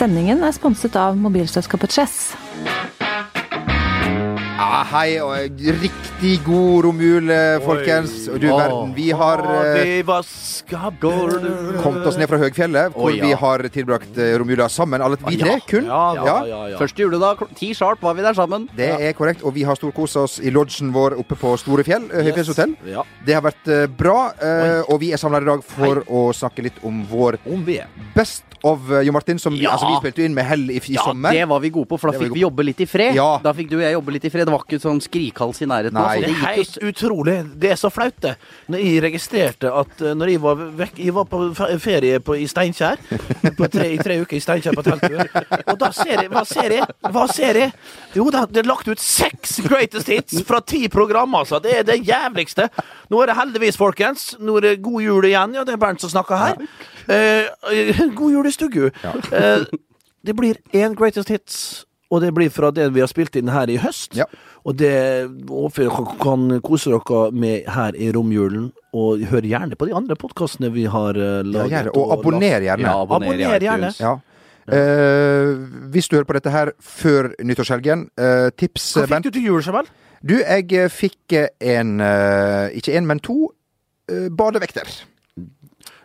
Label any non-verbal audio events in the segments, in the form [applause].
Sendingen er sponset av mobilselskapet Chess. Ja, hei og riktig god romjul, eh, folkens. Og du verden, vi har eh, kommet oss ned fra høgfjellet, hvor Å, ja. vi har tilbrakt eh, romjula sammen, alle vi tre. Kun. Ja, ja, Ja. ja. Første juledag, kl- ti sharp var vi der sammen. Det er korrekt, og vi har storkosa oss i lodgen vår oppe på Store Fjell, eh, høyfjellshotell. Ja. Det har vært eh, bra, eh, og vi er samla i dag for å snakke litt om vår Om vi er. Best of eh, Jo Martin, som vi, Ja. altså, vi spilte jo inn med hell i, i Ja, sommer. det var vi gode på, for da Det var fikk vi vi jobbe litt i fred. Ja. Da fikk du og jeg jobbe litt i fred. Det var ikke sånn skrikhals i nærheten. Nei. Altså. Det Det er helt utrolig. Det er så flaut, det. Når jeg registrerte at eh, når jeg var vekk Jeg var på ferie på, i Steinkjer. [laughs] På tre, I tre uker i Steinkjer på telttur. Og da ser jeg Hva ser jeg? Hva ser jeg? Jo, da, det er lagt ut seks greatest hits fra ti program, altså. Det er det jævligste. Nå er det heldigvis, folkens. Nå er det god jul igjen. Ja, det er Bernt som snakker her. Eh, [laughs] god jul i stugu. Eh, det blir én greatest hits. Og det blir fra det vi har spilt inn her i høst. Ja. Og det håper dere kan kose dere med her i romjulen. Og hør gjerne på de andre podkastene vi har laget. Ja, gjerne. Og abonner gjerne. Ja, abonner, Abonner gjerne. Ja. Uh, hvis du hører på dette her før nyttårshelgen, uh, tips Hva Bent. fikk du til jul, Jamel? Du, jeg eh, fikk eh, en eh, Ikke en, men to eh, badevekter.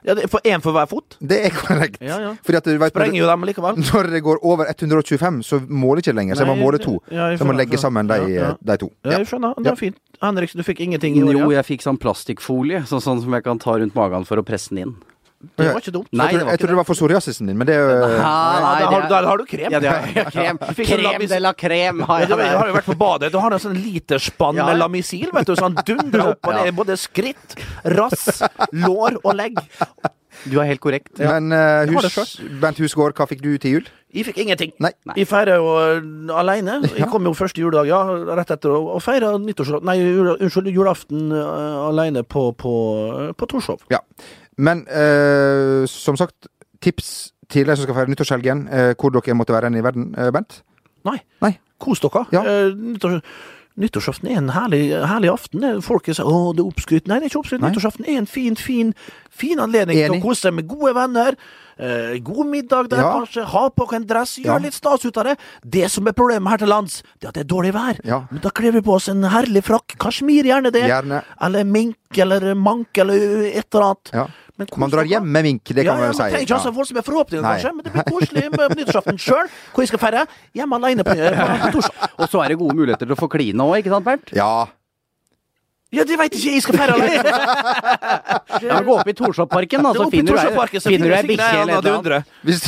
Ja, det er for Én for hver fot? Det er korrekt. Ja, ja. Fordi at du vet, Sprenger jo dem likevel. Når det går over 125, så måler ikke lenger. Så jeg må måle to. ja, jeg Så jeg må legge sammen de, ja, ja. de to. Ja, jeg skjønner. Det var er fint. Henriksen, du fikk ingenting i år? Jo, jeg fikk sånn plastikkfolie, sånn, sånn som jeg kan ta rundt magen for å presse den inn. Det var ikke dumt. Nei, jeg det jeg ikke tror det var for psoriasisen din, men det er jo Ah, [laughs] nei, da, har, du- da har du krem. Ja, det har, [laughs] ja, krem. Du Krem de la krem har Ja, jeg du har jo vært på badet. Du har en sånn literspann Ja, med ja. lamisil, vet du. Sånn dundrer opp og [laughs] ned. Både skritt, rass, lår og legg. Du er helt korrekt. Men uh, Jeg hus, Bent Husgaard, hva fikk du til jul? Jeg fikk ingenting. Nei. Jeg feirer jo aleine. alene. Jeg kom jo første juledag, ja, rett etter, og, feire feira nyttårs... Nei, unnskyld, julaften uh, alene på, på, uh, på Torshov. Ja. Men eh, som sagt, tips til deg som skal feire nyttårshelgen, eh, hvor dere måtte være i verden, eh, Bent? Nei. Nei. Kos dere. Ja. Eh, nyttårs, nyttårsaften er en herlig, herlig aften. Eh, Folk sier å, det er oppskrytt. Nei, det er ikke oppskrytt. Nei. Nyttårsaften er en fin, fin, fin anledning til å kose seg med gode venner. Eh, god middag der, Ja. kanskje. Ha på en dress. Gjør Ja. litt stas ut av det. Det som er problemet her til lands, det er at det er dårlig vær. Ja. Men da kler vi på oss en herlig frakk. Kasjmir, gjerne det. Gjerne. Eller mink, eller mank, eller et eller annet. Man drar hjem med mink, det ja, kan ja, man jo man trenger si. ikke ha så voldsomme forhåpninger, Nei. kanskje, men det blir koselig med på nyttårsaften sjøl. Hvor jeg skal feire? Hjemme aleine på, på Og så er det gode muligheter til å få kline òg, ikke sant, Bernt? Ja. Ja, det veit ikke jeg skal feire alene. [laughs] Ja, Gå opp i Torshovparken, da, så finner du ei- bikkje eller noe. annet. Hvis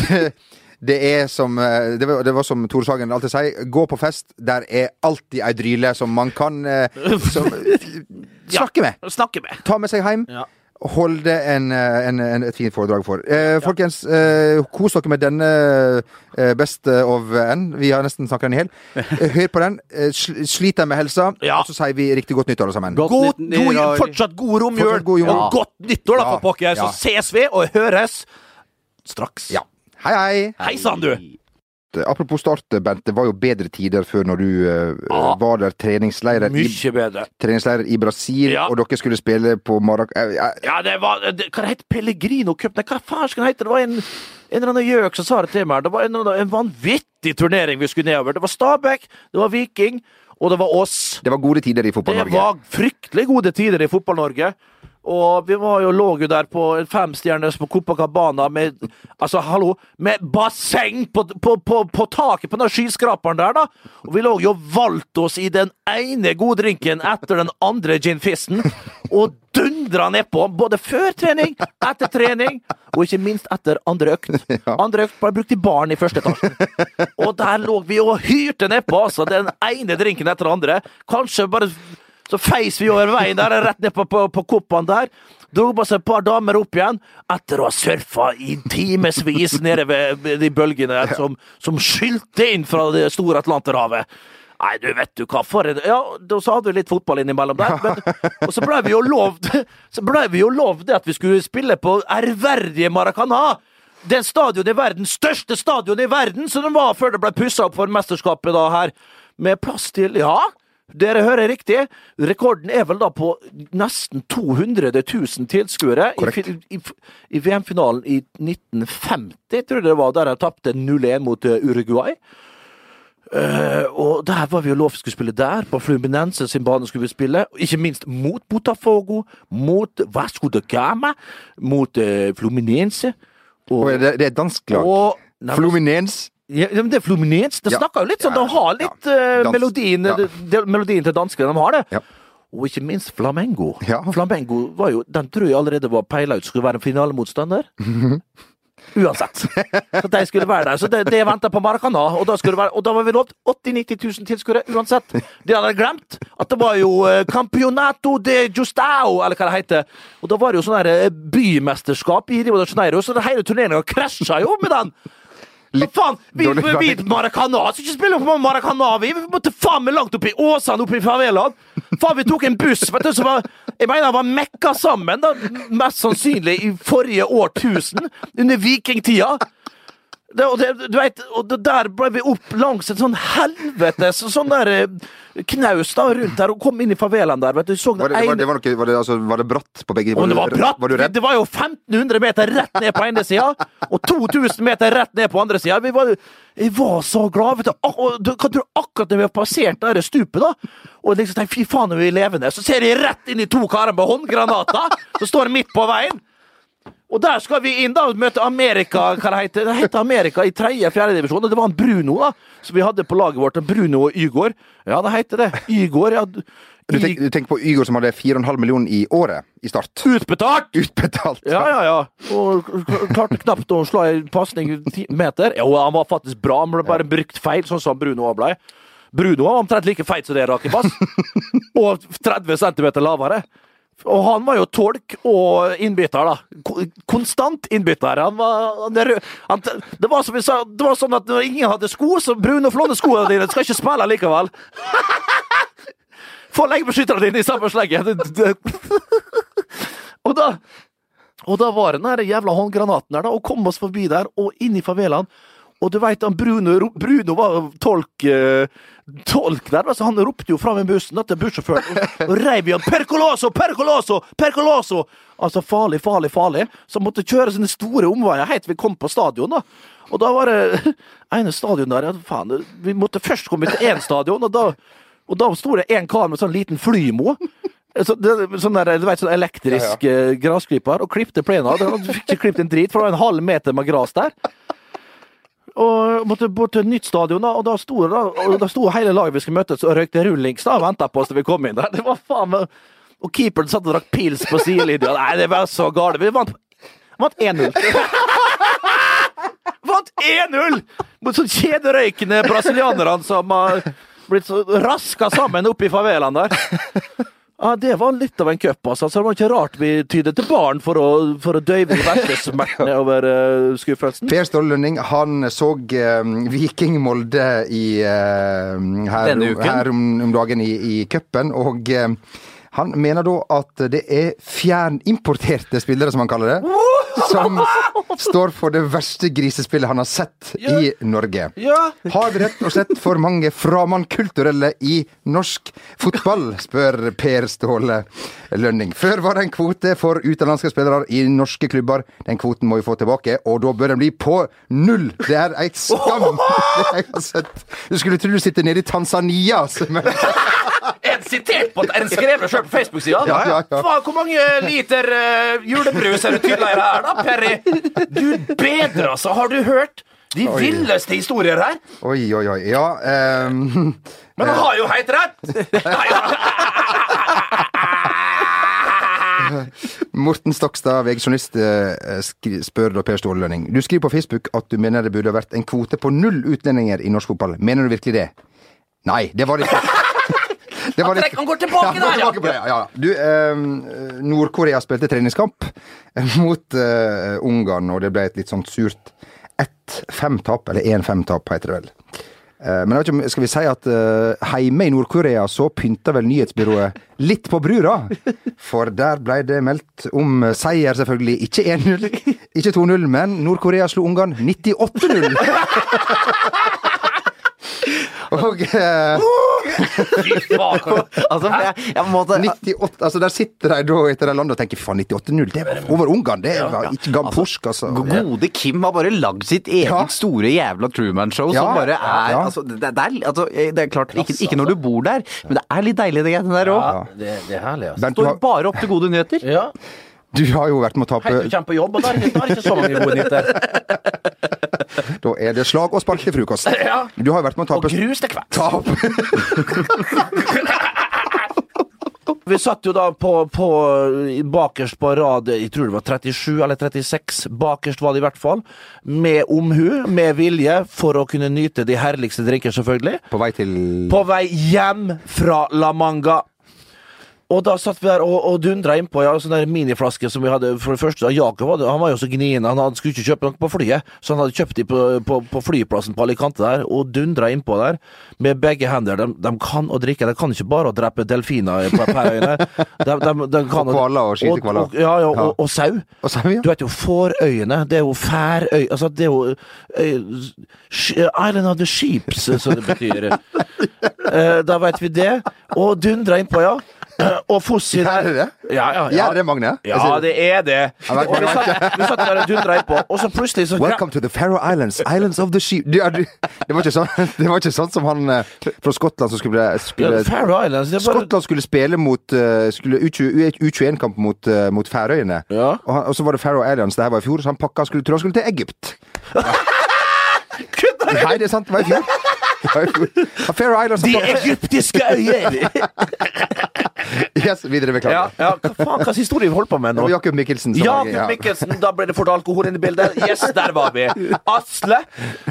det er som eh, det var, det var som Tore Sagen alltid sier, gå på fest, der er alltid ei dryle som man kan eh, som, [laughs] snakke med. Snakke med. Ta med seg hjem. Ja. Holde en, eh, en, en, et fint foredrag for. Eh, Folkens, eh, kos dere med denne eh, Best of N. Vi har nesten snakket den i hjel. [laughs] Eh, hør på den. Eh, sl med helsa, Ja. og så sier vi riktig godt nyttår alle sammen. Godt God, nytt- god, fortsatt god romjul, god jul. og godt nyttår, da, for pokker. Så ses vi og høres straks. Ja. Hei, hei. Hei sann, du. Apropos start, Bent. Det var jo bedre tider før når du uh, ah, var der treningsleirer i, treningsleirer i Brasil, Ja. og dere skulle spille på Marac... eh, eh, Ja, det var det, Hva heter Pellegrino Cup? Nei, hva faen skal det hete? Det var en, en eller annen gjøk som sa det til meg. Det var en, en vanvittig turnering vi skulle nedover. Det var Stabæk, det var Viking, og det var oss. det var gode tider i Fotball-Norge. Det var fryktelig gode tider i Fotball-Norge. Og vi var jo, lå jo der på femstjerners på Copacabana med Altså, hallo, med basseng på, på, på, på taket på den skyskraperen der, da! Og vi lå jo og valgte oss i den ene goddrinken etter den andre ginfisten. Og dundra nedpå, både før trening, etter trening, og ikke minst etter andre økt. Andre økt ble brukt i baren i første etasje. Og der lå vi og hyrte nedpå, altså. Den ene drinken etter den andre. Kanskje bare så feis vi over veien der, rett ned på, på, på koppene der. Dro på seg et par damer opp igjen, etter å ha surfa i timevis nede ved de bølgene som, som skylte inn fra det store Atlanterhavet. Nei, du vet du hva, for en Ja, så hadde vi litt fotball innimellom der. Men, og så blei vi jo lovd [laughs] Så blei vi jo lovd at vi skulle spille på ærverdige Maracana. Den stadion i verden, største stadion i verden, som den var før det ble pussa opp for mesterskapet da her. Med plass til Ja, Dere hører riktig. Rekorden er vel da på nesten 200 000 tilskuere i, i, i VM-finalen i 1950, tror jeg det var, der de tapte 0-1 mot eh, Uruguay. Uh, og der var vi jo lov skulle spille der, på Fluminense sin bane skulle vi spille. Ikke minst mot Botafogo, mot Vasco da Gama, mot uh, Fluminense. Og det, det er dansk lag. og Fluminense. Ja, men det er Fluminense. Det Ja. snakker jo litt sånn, De har litt eh, melodien, Ja. det, det, melodien til danskene. De har det. Ja. Og ikke minst Flamengo. Flamengo var jo, Den tror jeg allerede var peila ut skulle være en finalemotstander. [laughs] Uansett. Så de skulle være der. Så det, det venta på Maracana, og da, skulle være, og da var vi lovt 80 000-90 000 tilskuere uansett. De hadde glemt at det var jo eh, Campeonato de Justao, eller hva det heter. Og da var det jo sånn eh, bymesterskap i Rio de Janeiro, så hele turneringa krasja jo med den. Hva faen? Vi, dårlig vi, vi Maracana skal ikke spille på Maracana, vi! Måtte faen meg langt opp i Åsane, opp i favelaen! Faen, vi tok en buss vet du, som var Jeg mener var mekka sammen, da, mest sannsynlig i forrige årtusen, under vikingtida. Det, og det, du vet, og det der ble vi opp langs en sånn helvetes sånn der eh, knaus da, rundt der, og kom inn i favelaen der. vet du, så Var det, var, ene- det var, noe, var, det, altså, var det bratt på begge om det var bratt! Var? Det var jo 1500 meter rett ned på ene sida, og 2000 meter rett ned på andre sida. Vi var, jeg var så glad. vet du. Og du kan tro akkurat når vi har passert det stupet, da, og liksom tenker fy faen, er vi levende, så ser jeg rett inn i to karer med håndgranater som står midt på veien. Og der skal vi inn da og møte Amerika hva det heter. Det heter Amerika i tredje-fjerde divisjon. Og det var en Bruno da, som vi hadde på laget vårt. Bruno og Ygor. Ja, det heter det. Ygor, ja. Du, tenk, du tenker på Ygor som hadde 4,5 millioner i året i start. Utbetalt! Utbetalt. Ja, ja, ja. Og klarte knapt å slå en pasning ti meter. Jo, han var faktisk bra, men ble bare brukt feil, sånn som Bruno også ble. Bruno var omtrent like feit som det Raki Bass, [laughs] og 30 cm lavere. Og han var jo tolk og innbytter, da. Konstant innbytter. Han var, han, han, det var som vi sa, det var sånn at når ingen hadde sko, så brune og flåne skoene dine. Skal ikke spille likevel. Få leggbeskytterne dine i samme slegge! Og da og da var det den jævla håndgranaten der, da, og kom oss forbi der, og inn i favelaen. Og du veit, Bruno, Bruno var tolk, eh, tolk der, så han ropte jo fram i bussen til bussjåføren og, reiv i han 'Percoloso! Percoloso! Percoloso!' Altså farlig, farlig, farlig. Så han måtte kjøre sine store omveier helt til vi kom på stadion, da. Og da var det [laughs] ene stadion der, ja faen, vi måtte først komme til én stadion, og da, og da sto det en kar med sånn liten flymo. Så, det, sånn der, du vet, sånn elektrisk ja, grasklipper, og klipte plenen. Han fikk ikke klippet en drit, for det var en halv meter med gras der. Og måtte bort til et nytt stadion, da, og da sto, da, og da sto hele laget vi skulle møtes og røykte rullings da, og venta på oss til vi kom inn. Det var faen meg Og keeperen satt og drakk pils på sidelinja. Nei, det var så galt. Vi vant, vant 1-0. [laughs] Vant 1-0 mot sånn kjederøykende brasilianerne som har blitt så raska sammen oppe i favelaen der. Ja, Det var litt av en cup, altså. Så det var ikke rart vi tydet til barn for å, for å døyve de verste smertene over uh, [laughs] skuffelsen. Per Ståle Lønning han så eh, Viking Molde i, uh, her, Denne uken. her om, om dagen i, i cupen, og eh, han mener da at det er fjernimporterte spillere, som han kaller det, som [laughs] står for det verste grisespillet han har sett i Norge. Ja, Har vi rett og slett for mange framannkulturelle i norsk fotball, spør Per Ståle Lønning. Før var det en kvote for utenlandske spillere i norske klubber. Den kvoten må vi få tilbake, og da bør den bli på null! Det er ei skam! [laughs] Det jeg har sett. Du skulle tro du sitter nede i Tanzania. som er- Er sitert på Er det skrevet sjøl på Facebook-sida? Ja, ja, ja. Hvor mange liter uh, julebrus er det tydeligere her, da, Perry? Gud bedre, altså! Har du hørt de Oi. villeste historier her? Oi, oi, oi. Ja um, Men han har jo helt rett! Nei, Morten Stokstad, VG-journalist, eh, spør da Per Ståle Lønning. Du skriver på Facebook at du mener det burde vært en kvote på null utlendinger i norsk fotball. Mener du virkelig det? Nei, det var det ikke. Det var Han han går tilbake Ja, der, tilbake ja, ja. Du, eh, Nord-Korea spilte treningskamp mot eh, Ungarn, og det ble et litt sånt surt 1-5-tap, eller 1-5-tap, heter det vel. Eh, men ikke, skal vi si at uh, hjemme i Nord-Korea så pynta vel nyhetsbyrået litt på brura? For der ble det meldt om eh, seier, selvfølgelig. Ikke 1-0, ikke 2-0, men Nord-Korea slo Ungarn 98-0. [laughs] Og eh, Fy faen. Altså, jeg, jeg måtte 98, altså Der sitter de da etter det landet og tenker faen, 98-0, det var over Ungarn. Det var ikke Gamporsk, altså. Gode Kim har bare lagd sitt eget Ja. store jævla Truman-show Ja, som bare er ja. altså, det, det, er, altså, det er klart, ikke, ikke når du bor der, men det er litt deilig det greiene der òg. Ja, det, det er herlig, altså. Står bare opp til gode nyheter. Ja. du har jo vært med å tape Hei, du kommer på jobb, og der er ikke, da er det ikke så mange gode nyheter. [laughs] Da er det slag og spark til frokost. [laughs] Ja. Du har jo vært med å Og grus til kveld. [laughs] Vi satt jo da på, på bakerst på rad, jeg tror det var 37 eller 36, bakerst var det i hvert fall, med omhu, med vilje, for å kunne nyte de herligste drinker, selvfølgelig. På vei til På vei hjem fra La Manga. Og da satt vi der og, og dundra innpå ja, sånn der miniflaske som vi hadde. For det første, Jakob hadde, han var jo så gnien, han hadde, skulle ikke kjøpe noe på flyet, så han hadde kjøpt de på, på, på flyplassen på Alicante der, og dundra innpå der med begge hender. De, de kan å drikke, de kan ikke bare å drepe delfiner på Pærøyene. De, de, de kan Og hvaler og skyte hvaler. og- Ja, ja, og, og, og sau. Og sau ja. Du vet jo, fårøyene, det er jo færøy... Altså, det er jo øy, Island of the Sheeps, som det betyr. [laughs] Eh, da vet vi det. Og dundra innpå, ja. Eh, [clears throat] Og Fossi Er det det? Ja, ja, Er det, Magne? Ja, det er det. Og du satt, du satt der og dundra innpå, og så plutselig så Welcome to the Faroe Islands, Islands of the Sheep. Du, du, det, var ikke sånn, [laughs] det var ikke sånn som han eh, fra Skottland som skulle, Ja, Faroe Islands, bare Skottland skulle spille mot uh, skulle U21-kamp mot, eh, mot Færøyene. Ja. Og, han, og så var det Faroe Islands, det her var i fjor, så han pakka skulle, tror han skulle til Egypt. Nei, det er sant, det var i fjor. Det var i fjor. Faroe Islands De egyptiske øyer! [laughs] Yes, videre, Ja, beklager. ja, hva faen, hva slags historie vi holdt på med nå? Jakob Mikkelsen Jakob ja. Mikkelsen, da ble det fort alkohol inn i bildet. Yes, der var vi! Asle.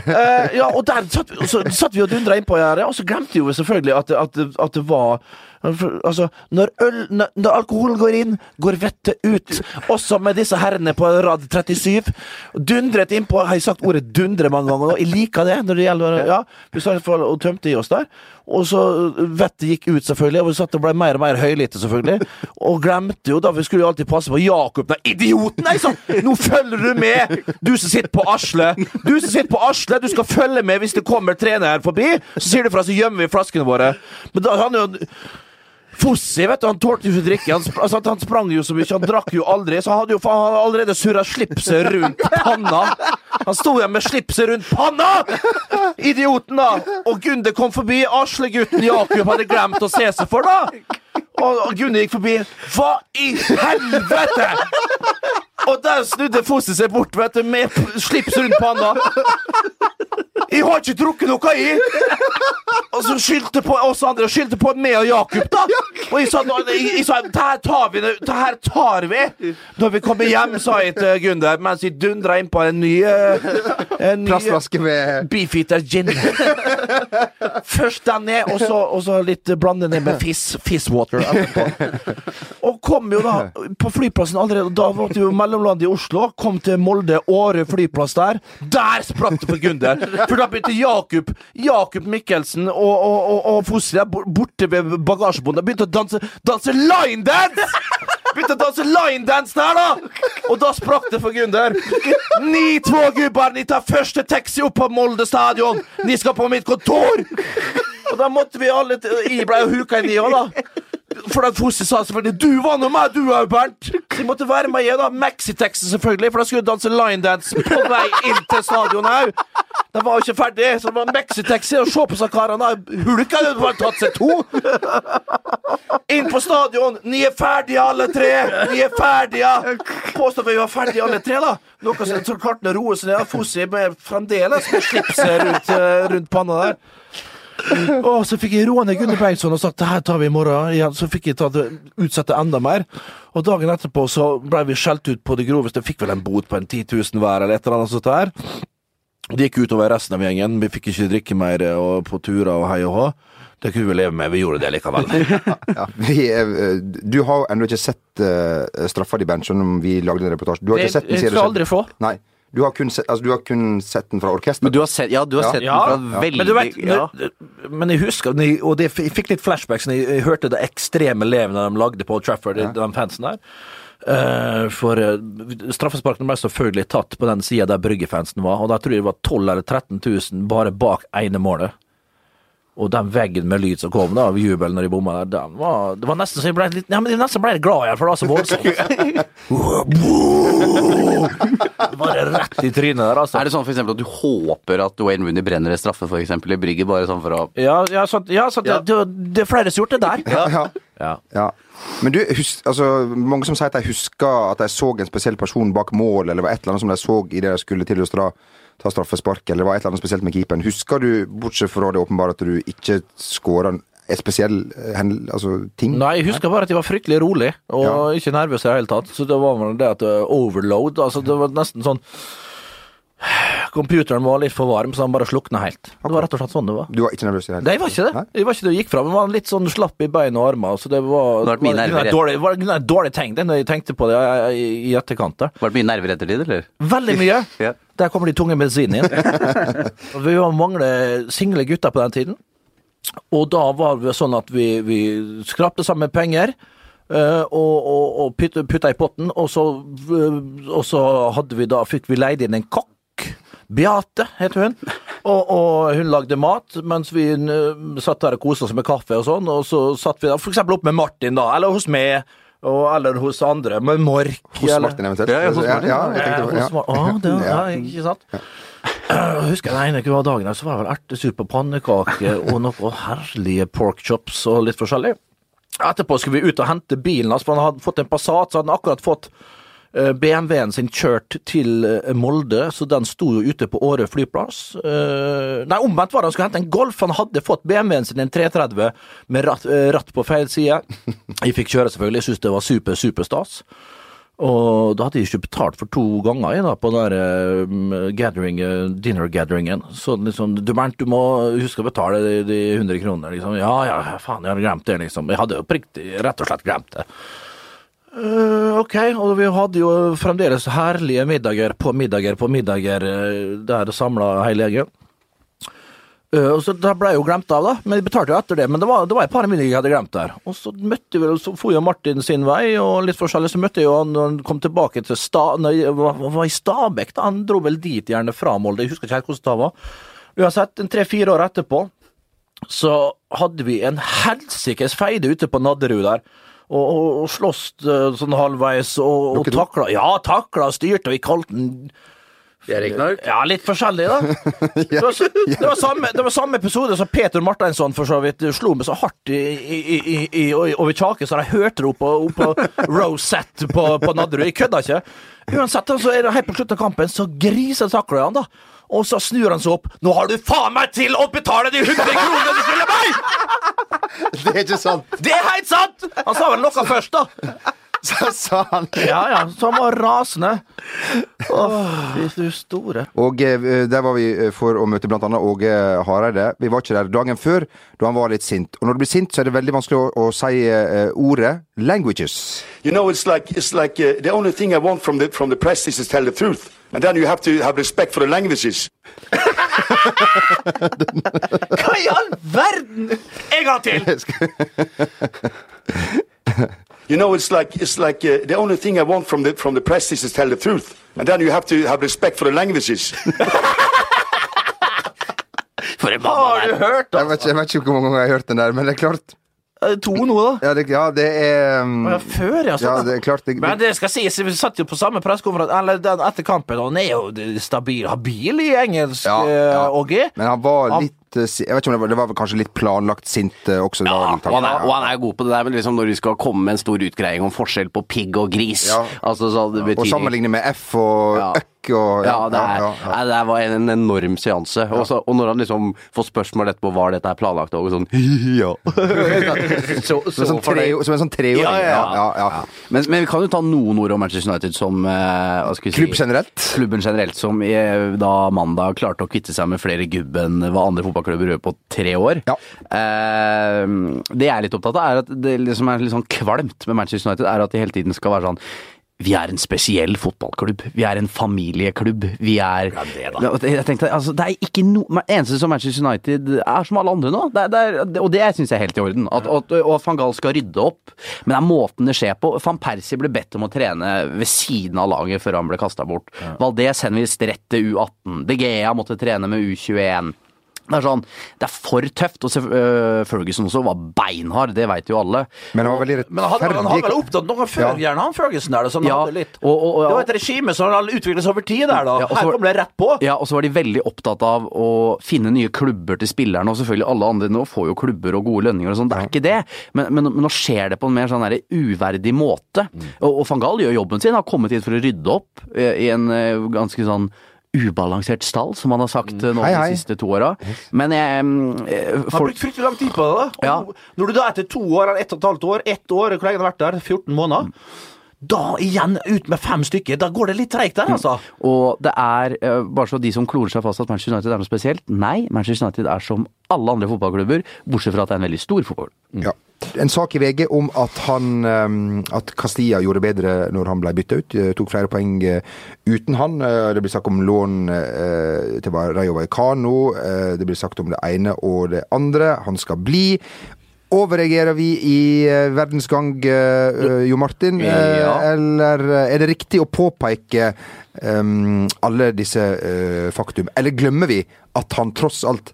Uh, ja, og der satt så satt vi og dundra innpå her, og så glemte vi jo selvfølgelig at, at, at det var Altså, når, øl, når, når alkoholen går inn, går vettet ut. Også med disse herrene på rad 37. Dundret innpå. Har jeg sagt ordet 'dundre' mange ganger? Jeg liker det når det gjelder Ja, vi tømte i oss der. Og så vettet gikk ut, selvfølgelig, og vi satt og ble mer og mer høylytte, selvfølgelig. Og glemte jo da, vi skulle jo alltid passe på Jakob, den idioten! Nei, sånn! Nå følger du med! Du som sitter på Asle! Du som sitter på Asle, du skal følge med hvis det kommer trener forbi! Så sier du fra, så gjemmer vi flaskene våre. Men da han jo Fossi, vet du, han tålte jo ikke drikke. Han, sp altså, han sprang jo så mye, han drakk jo aldri. Så han hadde jo faen han allerede surra slipset rundt panna. Han sto igjen med slipset rundt panna! Idioten, da! Og Gunde kom forbi. Aslegutten Jakob hadde glemt å se seg for, da! Og, og Gunde gikk forbi. Hva i helvete?! Og der snudde fosteret seg bort, vet du, med slips rundt panna. Jeg har ikke drukket noe, jeg! Og så skyldte på oss andre, skyldte på meg og Jakob, da! Og jeg sa, jeg, sa her tar vi, det her tar vi! Når vi kommer hjem, sa jeg til Gunder, mens jeg dundra inn på en ny eh, En Plastflaske med Beefeater gin. Først den ned, og så, og så litt blande ned med fizz, fizzwater etterpå. [laughs] Og kom jo da på flyplassen allerede, da var det jo mellomlandet i Oslo. Kom til Molde, Åre flyplass der. Der sprakk det for Gunder! For da begynte Jakob Jakob Mikkelsen og, og, og, og Fossi borte ved bagasjebåndet begynte å danse, danse linedance! Begynte å danse linedance der, da! Og da sprakk det for Gunder. Ni två gubber, ni tar første taxi opp på Molde stadion! Ni skal på mitt kontor! Og da måtte vi alle Jeg ble jo huka i òg, da. For at Fossi sa selvfølgelig 'Du var nå meg, du òg, Bernt'. Så jeg måtte være med igjen, da. Maxitaxi, selvfølgelig, for da skulle jeg danse linedance på vei inn til stadionet òg. De var jo ikke ferdig, så det var maxitaxi. Og se på så karene. Hulka hadde bare tatt seg to. Inn på stadion. Ni er ferdige, alle tre! Ni er ferdige! Påstår vi var ferdige, alle tre, da. Noe som klarte roer seg ned. Fossi med fremdeles med slipset rundt, eh, rundt panna der. [laughs] Og så fikk jeg roa ned Gunnar Bengtsson og sagt det her tar vi i morgen. igjen. Så fikk jeg tatt det, utsette enda mer. Og dagen etterpå så ble vi skjelt ut på det groveste. Fikk vel en bot på en 10 000 hver eller et eller annet sånt der. Det gikk utover resten av gjengen. Vi fikk ikke drikke mer eh, og på turer og hei og hå. Det kunne vi leve med. Vi gjorde det likevel. [laughs] ja, vi, eh, Du har ennå ikke sett uh, straffa di, Bernt, selv om vi lagde en reportasje. Du har ikke sett den, sier du skal selv. aldri få. Nei. Du har kun sett, altså, du har kun sett den fra orkesteret. Men du har sett, ja, du har sett Ja, den fra veldig Men du vet, ja. men jeg husker Og det, jeg fikk litt flashbacks når jeg, hørte det ekstreme levende de lagde på Old Trafford, de fansen der. Uh, for uh, straffesparkene ble selvfølgelig tatt på den sida der Brygge-fansen var, og da tror jeg det var 12 eller 13 000 bare bak ene målet. Og den veggen med lyd som kom da, av jubel når de bomma der, den var, det var nesten så jeg ble litt ja, men jeg nesten ble litt glad igjen, for det var så voldsomt. Bare rett i trynet der, altså. Er det sånn for eksempel at du håper at Wayne Rooney brenner en straffe for eksempel i brygget, bare sånn for å Ja, ja, sånn, ja, sånn, Det, det, det er flere som har gjort det der. Ja. Ja. Ja. Men du, husk, altså, mange som sier at de husker at de så en spesiell person bak mål, eller var et eller annet som de så i det de skulle til å dra, ta straffespark, eller det var et eller annet spesielt med keeperen. Husker du, bortsett fra det åpenbare, at du ikke skåra en spesiell eh, altså, ting? Nei, jeg husker bare at de var fryktelig rolig, og Ja. ikke nervøse i det hele tatt. Så det var vel det at var overload, altså det var nesten sånn Computeren var litt for varm, så han bare slukna helt. Det var rett og slett sånn det var. Du var ikke nervøs i det hele Nei, jeg var ikke det. Jeg var ikke det jeg gikk fra, men var litt sånn slapp i bein og armer. Så det var, Det var nerver et dårlig, var et dårlig tegn det når jeg tenkte på det i, i etterkant. der. Var det mye nerver etter det, eller? Veldig mye. [laughs] Ja. Der kommer de tunge medisinene inn. [laughs] Vi var mange single gutter på den tiden. Og da var det sånn at vi, vi skrapte sammen penger. eh, og, og, og putta, i potten, og så, eh, og så hadde vi da, fikk vi leid inn en kokk. Beate heter hun. Og, og hun lagde mat, mens vi eh, satt der og koste oss med kaffe og sånn. Og så satt vi da for eksempel opp med Martin, da, eller hos meg, og, eller hos andre, med Mork. Hos eller- Martin eventuelt? Ja, ja, hos Martin. Ja, jeg tenkte, Eh, ja. hos ah, det, ja, ikke sant? [clears throat] Jeg husker den ene hver dagen der, så var det vel ertesur på pannekake og noen herlige pork chops og litt forskjellig. Etterpå skulle vi ut og hente bilen hans, for han hadde fått en Passat, så hadde han akkurat fått BMW-en sin kjørt til eh, Molde, så den sto jo ute på Åre flyplass. Eh, Nei, omvendt var det, han skulle hente en Golf. Han hadde fått BMW-en sin, en 330, med ratt, eh, ratt på feil side. [laughs] Jeg fikk kjøre, selvfølgelig. Jeg syntes det var super, super stas. Og da hadde jeg ikke betalt for to ganger jeg, da, på den der eh, gathering, eh, dinner-gatheringen. Så liksom, du Bernt, du må huske å betale de, de 100 kronene. Liksom. Ja, ja, faen, jeg hadde glemt det, liksom. Jeg hadde jo riktig, rett og slett glemt det. Eh, ok, og vi hadde jo fremdeles herlige middager på middager på middager uh, der samla hele gjengen. Uh, og så Da ble jeg jo glemt av, da. Men jeg betalte jo etter det. Men det var, det var et par middager jeg hadde glemt der. Og så møtte vi, så for jo Martin sin vei, og litt forskjellig. Så møtte jeg jo han når han kom tilbake til sta, nei, var, var i Stabekk. da, Han dro vel dit gjerne fra Molde. Jeg husker ikke helt hvordan det var. Uansett, tre-fire år etterpå så hadde vi en helsikes feide ute på Nadderud der. Og, og, og sloss eh, sånn halvveis, og, og takla Ja, takla og styrte, og vi kalte den ja, litt forskjellig, da. [laughs] Det var, det var, samme, det var samme episode som Peter Martinsson for så vidt slo meg så hardt i, i, i, over kjaken, så jeg hørte det oppå, på, opp på Rosette på, på Nadderud. Jeg kødda ikke. Uansett, så er det helt på slutten av kampen, så grisetakler han, da. Og så snur han seg opp. 'Nå har du faen meg til å betale de 100 kronene du skylder meg!' [laughs] Det er ikke sant! Det er helt sant! Han sa vel noe først, da. [laughs] Så sa han Ja, ja. Så han var rasende. Åh, fy du store. Og eh, der var vi eh, for å møte annet Åge Hareide. Vi var ikke der dagen før, da han var litt sint. Og når du blir sint, så er det veldig vanskelig å, å si eh, ordet 'languages'. You know, it's like it's like uh, the only thing I want from the from the press is to tell the truth, and then you have to have respect for the languages. Hva i all verden?! En gang til! [laughs] You know, it's like it's like uh, the only thing I want from the from the press is to tell the truth, and then you have to have respect for the languages. [laughs] For en Har du hørt Jeg det? vet, ikke, jeg vet ikke hvor mange ganger jeg har hørt den der, men det er klart. Er det To nå, da? Ja, det, ja, det er um, Ja, før, ja. Ja, det er klart det, Men det skal sies, vi satt jo på samme pressekonferanse eller den etter kampen, og han er jo stabil, habil i engelsk, Ja, eh, ja. OG. Men han var litt Jeg vet ikke om det var, det var kanskje litt planlagt sint eh, også. Ja, og han, er, og han er god på det der, men liksom når du skal komme med en stor utgreiing om forskjell på pigg og gris altså Og sammenligne med F og Ja. Og Ja, det, er, ja, det var en enorm seanse. Og, så, og når han liksom får spørsmål etterpå var dette er planlagt, og sånn [laughs] ja. [laughs] så, Som en sånn, tre, som en sånn treåring. Ja, ja. Men, men vi kan jo ta noen ord om Manchester United som eh, hva skal vi si, Klubb generelt. Klubben generelt, som i, da mandag klarte å kvitte seg med flere gubb enn hva andre fotballklubber gjør på tre år. Ja. Eh, det jeg er litt opptatt av, er at det som er litt sånn kvalmt med Manchester United, er at de hele tiden skal være sånn vi er en spesiell fotballklubb. Vi er en familieklubb. Vi er Jeg tenkte, altså, Det er ikke noe eneste som Manchester United er som alle andre nå. Det er, det er, og det syns jeg er helt i orden. At, og at van Gaal skal rydde opp. Men det er måten det skjer på. Van Persie ble bedt om å trene ved siden av laget før han ble kasta bort. Valdez henvist rett til U18. De Gea måtte trene med U21. Det er sånn, det er for tøft. Og øh, Ferguson også var beinhard, det vet jo alle. Men han var veldig Men han han vel rettferdig. opptatt noe før, Ja. gjerne han Ferguson der, som Ja, hadde litt. og- og- ja. det var et regime som utviklet seg over tid der, da. Ja, Her kom det rett på. Ja, og så var de veldig opptatt av å finne nye klubber til spillerne, og selvfølgelig alle andre nå får jo klubber og gode lønninger og sånn, det er ikke det. Men, men, men nå skjer det på en mer sånn der uverdig måte. Og, og van Gaal gjør jobben sin, har kommet hit for å rydde opp eh, i en eh, ganske sånn ubalansert stall, som han har sagt eh, nå Hei, hei. de siste to åra. Men jeg mm, eh, Han har folk, brukt fryktelig lang tid på det. da. Ja. Når du da etter to år, eller ett og et halvt år, ett år, hvor lenge har vært der? 14 måneder? Da igjen ut med fem stykker. Da går det litt treigt der, altså. Og det er, eh, bare så de som klorer seg fast at Manchester United er noe spesielt, nei, Manchester United er som alle andre fotballklubber, bortsett fra at det er en veldig stor fotball. Ja. En sak i VG om at han ehm, At Castilla gjorde bedre når han ble bytta ut. eh, Tok flere poeng eh, uten han. Eh, Det blir sagt om lån eh, til Rayo Vallecano. Eh, Det blir sagt om det ene og det andre. Han skal bli. Overreagerer vi i eh, verdensgang, eh, Jo Martin? Eh, Ja. Eller eh, er det riktig å påpeke alle disse eh, faktum? Eller glemmer vi at han tross alt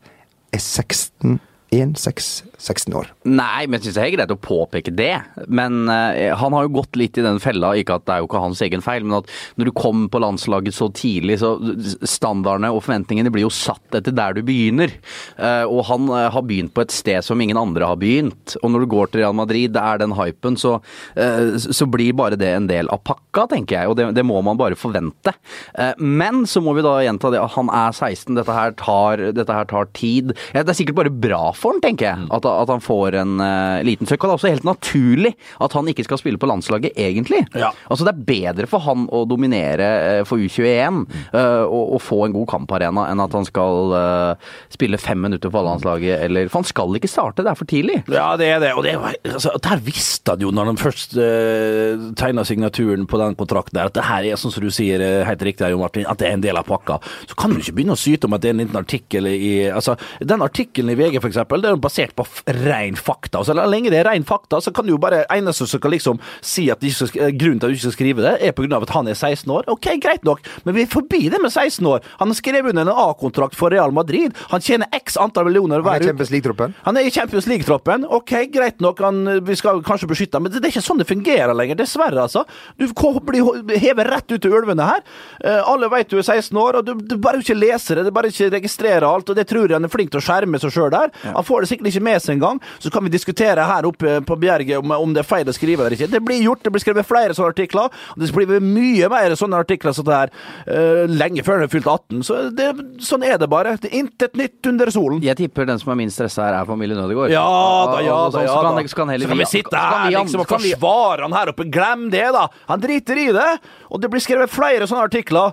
er 16 1, 6, 16 år? Nei, men jeg syns det er greit å påpeke det. Men uh, han har jo gått litt i den fella, ikke at det er jo ikke hans egen feil, men at når du kommer på landslaget så tidlig, så standardene og forventningene blir jo satt etter der du begynner. Uh, og han uh, har begynt på et sted som ingen andre har begynt. Og når du går til Real Madrid, det er den hypen, så, så blir bare det en del av pakka, tenker jeg. Og det, det må man bare forvente. Men så må vi da gjenta det han er 16, dette her tar, dette her tar tid. Ja, det er sikkert bare bra for han, tenker jeg, at, at han får en uh, liten søk. Og det er også helt naturlig at han ikke skal spille på landslaget, egentlig. Ja. Altså Det er bedre for han å dominere uh, for U21 uh, og, og få en god kamparena enn at han skal eh, spille fem minutter på landslaget, eller For han skal ikke starte, det er for tidlig. Ja, det er det. Og det, altså, der visste han jo, når han først uh, tegna signaturen på den kontrakten, der, at det her er sånn som du sier eh, helt riktig, Jo Martin, at det er en del av pakka. Så kan du ikke begynne å syte om at det er en liten artikkel i altså, Den artikkelen i VG, for eksempel, det er jo basert på ren fakta. Så lenge det er ren fakta, så kan du jo bare eneste som kan liksom si at skal, eh, grunnen til at du ikke skal skrive det, er pga. at han er 16 år. Ok, greit nok, men vi er forbi det med 16 år. Han har skrevet under en A-kontrakt for Real Madrid. Han tjener x antall millioner Han hver er uke. Champions League-troppen. Han er i Champions League-troppen. Ok, greit nok, han, vi skal kanskje beskytte ham, men det er ikke sånn det fungerer lenger. Dessverre, altså. Du blir hevet rett ut til ulvene her. Eh, alle vet du er 16 år, og du, du bare ikke leser det, du bare ikke registrerer alt, og det tror jeg han er flink til å skjerme seg sjøl der. Han får det sikkert ikke med seg engang. Så kan vi diskutere her oppe på Bjerget om, om det er feil å skrive eller ikke. Det blir gjort, det blir skrevet flere sånne artikler, og det blir mye mer sånne artikler som det her uh, lenge før du har fylt 18. Så det, sånn er det bare. Det er intet nytt under solen. Jeg tipper den som er minst stressa her, er familien Ødegaard. Ja da, ja da, så ja kan, da. Så kan, heller Så kan vi sitte her vi- liksom og forsvare han her oppe. Glem det, da! Han driter i det! Og det blir skrevet flere sånne artikler.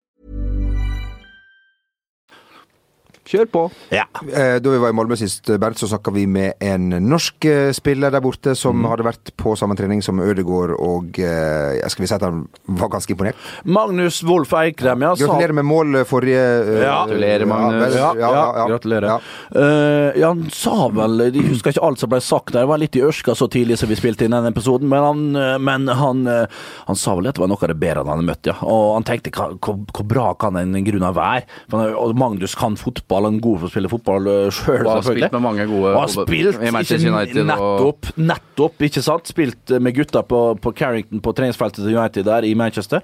Kjør på. Ja. Eh, Da vi var i Molde sist, Bernt, så snakka vi med en norsk eh, spiller der borte som hadde vært på samme trening som Ødegaard, og jeg skal vi si at han var ganske imponert? Magnus Wolff Eikrem, ja. Gratulerer med mål forrige eh, Ja. Gratulerer, Magnus. Ja, ja, ja, ja. Gratulerer. Ja. Eh, ja, han sa vel De husker ikke alt som ble sagt der. jeg var litt i ørska så tidlig som vi spilte inn denne episoden, men han, eh, men han, eh, han sa vel at det var noe av det bedre han hadde møtt, ja. Og han tenkte hvor, bra kan en grunn være? For Magnus kan fotball, han er god for å spille fotball sjøl, Og har selvfølgelig. spilt med mange gode Og har spilt, i Manchester United og- nettopp, nettopp, ikke sant? Spilt eh, med gutta på, på Carrington på treningsfeltet til United der i Manchester.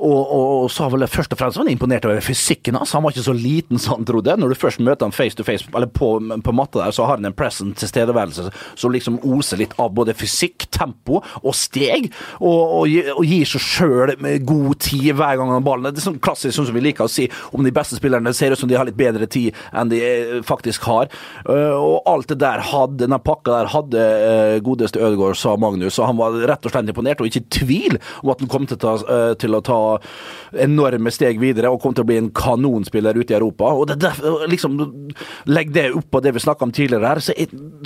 Og, og, og sa vel det først og fremst han imponert over fysikken hans. Han var ikke så liten som han trodde. Når du først møter han face to face, eller på, på matta der, så har han en present tilstedeværelse som liksom oser litt av både fysikk, tempo og steg, og, og, gir seg sjøl god tid hver gang han har ballen. Det er sånn klassisk sånn som vi liker å si om de beste spillerne. Ser ut som de har litt bedre tid enn de eh, faktisk har. Eh, og alt det der hadde, denne pakka der hadde eh, godeste Ødegaard, sa Magnus, og han var rett og slett imponert, og ikke i tvil om at han kom til, å ta, til å ta enorme steg videre og kom til å bli en kanonspiller ute i Europa. Og det, der, liksom, Legg det opp på det vi snakka om tidligere her, så,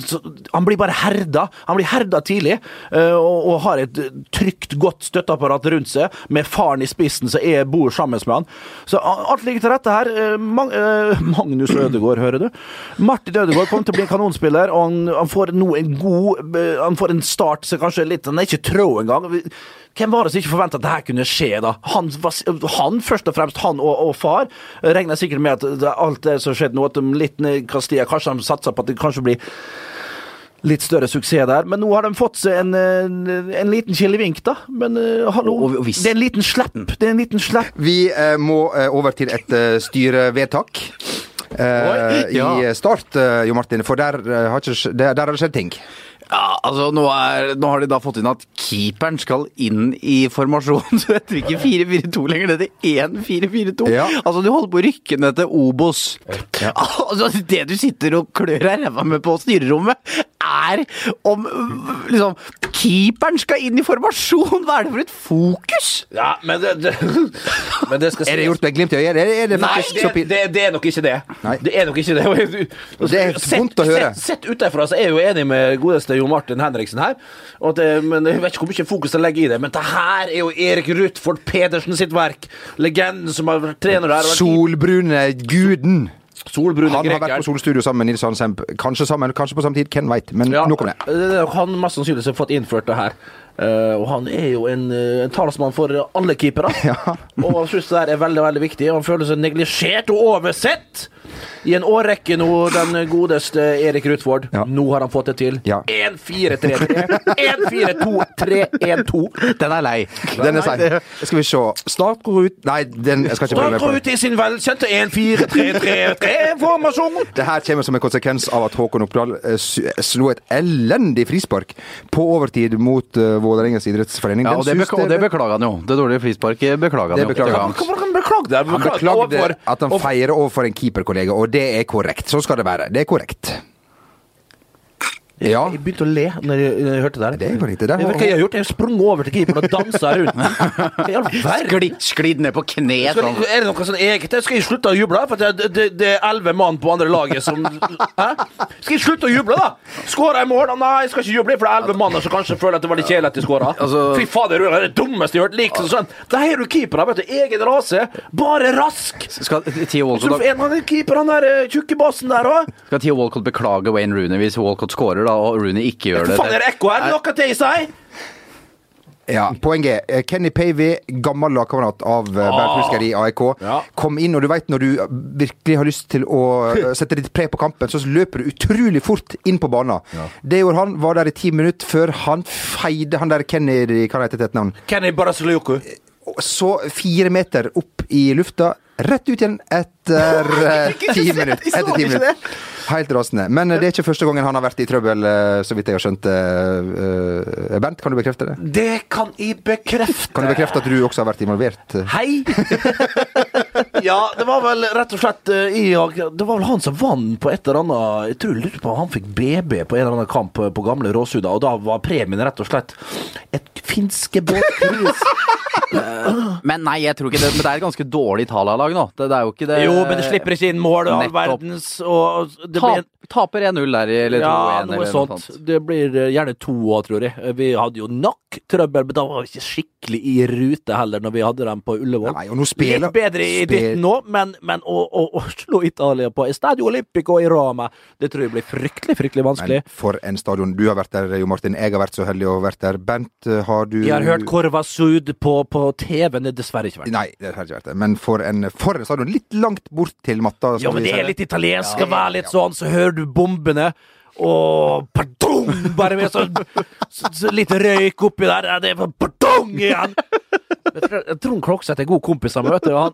så han blir bare herda. Han blir herda tidlig, eh, og, og har et trygt, godt støtteapparat rundt seg, med faren i spissen som jeg bor sammen med han. Så alt ligger til rette her. Eh, Mag eh, Magnus Ødegaard, hører du. Martin Ødegaard kommer til å bli en kanonspiller, og han, han får nå en god Han får en start som kanskje er litt Han er ikke trå engang. Hvem var det som ikke forventa at det her kunne skje, da? Han, han først og fremst, han og, og far, regner sikkert med at alt det som skjedde nå, at de litt ned Castilla, kanskje de satser på at det kanskje blir litt større suksess der. Men nå har de fått seg en, en, en liten kilevink, da. Men uh, hallo, Og- og det er en liten slepp. Det er en liten slepp. Vi uh, må uh, over til et eh, styrevedtak. Eh, ja. I Start, eh, Jo Martin, for der, eh, har ikke, der, der har det skjedd ting. Ja, altså nå, er, nå har de da fått inn at keeperen skal inn i formasjonen. [laughs] Så heter det ikke 4-4-2 lenger, det heter 1-4-4-2. Ja. Altså, du holder på å rykke ned til Obos. [laughs] Altså, det du sitter og klør deg ræva med på styrerommet, er om liksom Keeperen skal inn i formasjon! Hva er det for et fokus? Ja, men det, det, men det skal Er det gjort med glimt i øyet? Er det, er det Nei, det, så det, det er nok ikke det. Nei. Det er nok ikke det. Det er Sett- vondt å høre. Sett, sett utenfra så er jeg jo enig med godeste Jo Martin Henriksen her. Og at det, men Jeg vet ikke hvor mye fokus jeg legger i det, men det her er jo Erik Rutford Pedersen sitt verk. Legenden som har vært trener der. Solbrune guden. Solbrune Han har vært på Solstudio sammen med Nils Arne Kanskje sammen, kanskje på samme tid. Hvem veit. Men Ja, nok om det. er Han mest sannsynlig har fått innført det her. Eh, og han er jo en, eh, en talsmann for alle keepere. [laughs] og han synes det her er veldig veldig viktig. Han føler seg neglisjert og oversett i en årrekke nå, den godeste Erik Rutford. Ja. Nå har han fått det til. Ja. 1-4-3-3. 1-4-2-3-1-2. Den er lei. Den er seig. Skal vi se. Start går ut Nei, den, jeg skal ikke Starter det. ut i sin velkjente 1-4-3-3-3-formasjon. Det her kommer som en konsekvens av at Håkon Oppdal eh, slo et elendig frispark på overtid mot uh, Vålerengas idrettsforening. Ja, og det, og det beklager han jo. Det dårlige frisparket beklager han jo. beklager han. Han beklagde. Han beklagde at han feirer overfor en keeperkollega, og det er korrekt. Så skal det være. Det er korrekt. Ja. Jeg begynte å le når jeg, når jeg hørte det. her. Det er ikke Det hva jeg har gjort? Jeg sprunget over til keeperen og dansa rundt. [laughs] I? Sklidd, ned på kne. Skal, Sånn. er det noe sånn eget? Skal jeg slutte å juble? For det, det, det er elleve mann på andre laget som Hæ? Skal jeg slutte å juble, da? Skåra jeg mål? Nei, jeg skal ikke juble, for det er elleve mann som kanskje føler at det var litt kjedelig at de skåra. Altså- Fy fader, det er det dummeste jeg har hørt. Liksom sånn. Der har du keepere, vet du. Egen rase. Bare rask. Skal Theo Walcott, en av de keeperne, den eh, tjukke bassen der òg. skal Theo Walcott beklage Wayne Rooney hvis Walcott scorer, da, og Rooney ikke gjør det? Faen, er det ekko her? Noe til jeg sier? Ja, Poenget er Kenny Pavey, gammel lagkamerat av uh, Bernt Hulsker i AIK, Ja. kom inn, og du veit når du virkelig har lyst til å eh, [laughs] sette ditt pre på kampen, så løper du utrolig fort inn på banen. Det gjorde han, var der i ti minutter før han feide han der Kenny Hva heter det et navn? Kenny Barasluku. og så fire meter opp i lufta, rett ut igjen etter [laughs] eh, ti minutter. Etter ti minutter. Helt rasende. Men eh, det er ikke første gangen han har vært i trøbbel, eh, så vidt jeg har skjønt. eh, Bernt, kan du bekrefte det? Det kan jeg bekrefte. Kan du bekrefte at du også har vært involvert? Hei! [laughs] ja, det var vel rett og slett eh, jeg, Det var vel han som vant på et eller annet Jeg tror jeg lurte på han fikk BB på en eller annen kamp på gamle Råsuda, og da var premien rett og slett et finske båtcruise. [laughs] Men nei, jeg tror ikke det. Men det er et ganske dårlig Italia-lag nå. Det, det er jo ikke det jo, men det slipper ikke inn mål, all verdens og blir, Taper 1-0 der, eller 2-1, Ja, eller noe sånt. sånt. Det blir eh, gjerne to òg, tror jeg. Vi hadde jo nok trøbbel, men da var vi ikke skikkelig i rute heller, når vi hadde dem på Ullevål. Nei, og nå spiller Litt bedre i ditten nå, men, men å, å, å slå Italia på Stadio Olympico i Roma, det tror jeg blir fryktelig, fryktelig vanskelig. Men for en stadion. Du har vært der, Jo Martin. Jeg har vært så heldig å ha vært der. Bernt, eh, har du Jeg har hørt Corva Sud på, på TV, men det er dessverre ikke vært. Nei, det har ikke vært det. Men for en, for en stadion. Litt langt bort til matta. Ja, men det er litt italiensk, å være litt sånn, så hører du bombene. Og pardong! Bare med sånn så, så litt røyk oppi der. Det er pardong igjen! Jeg tror- Trond Krokseth er god kompis av meg, vet du. Han,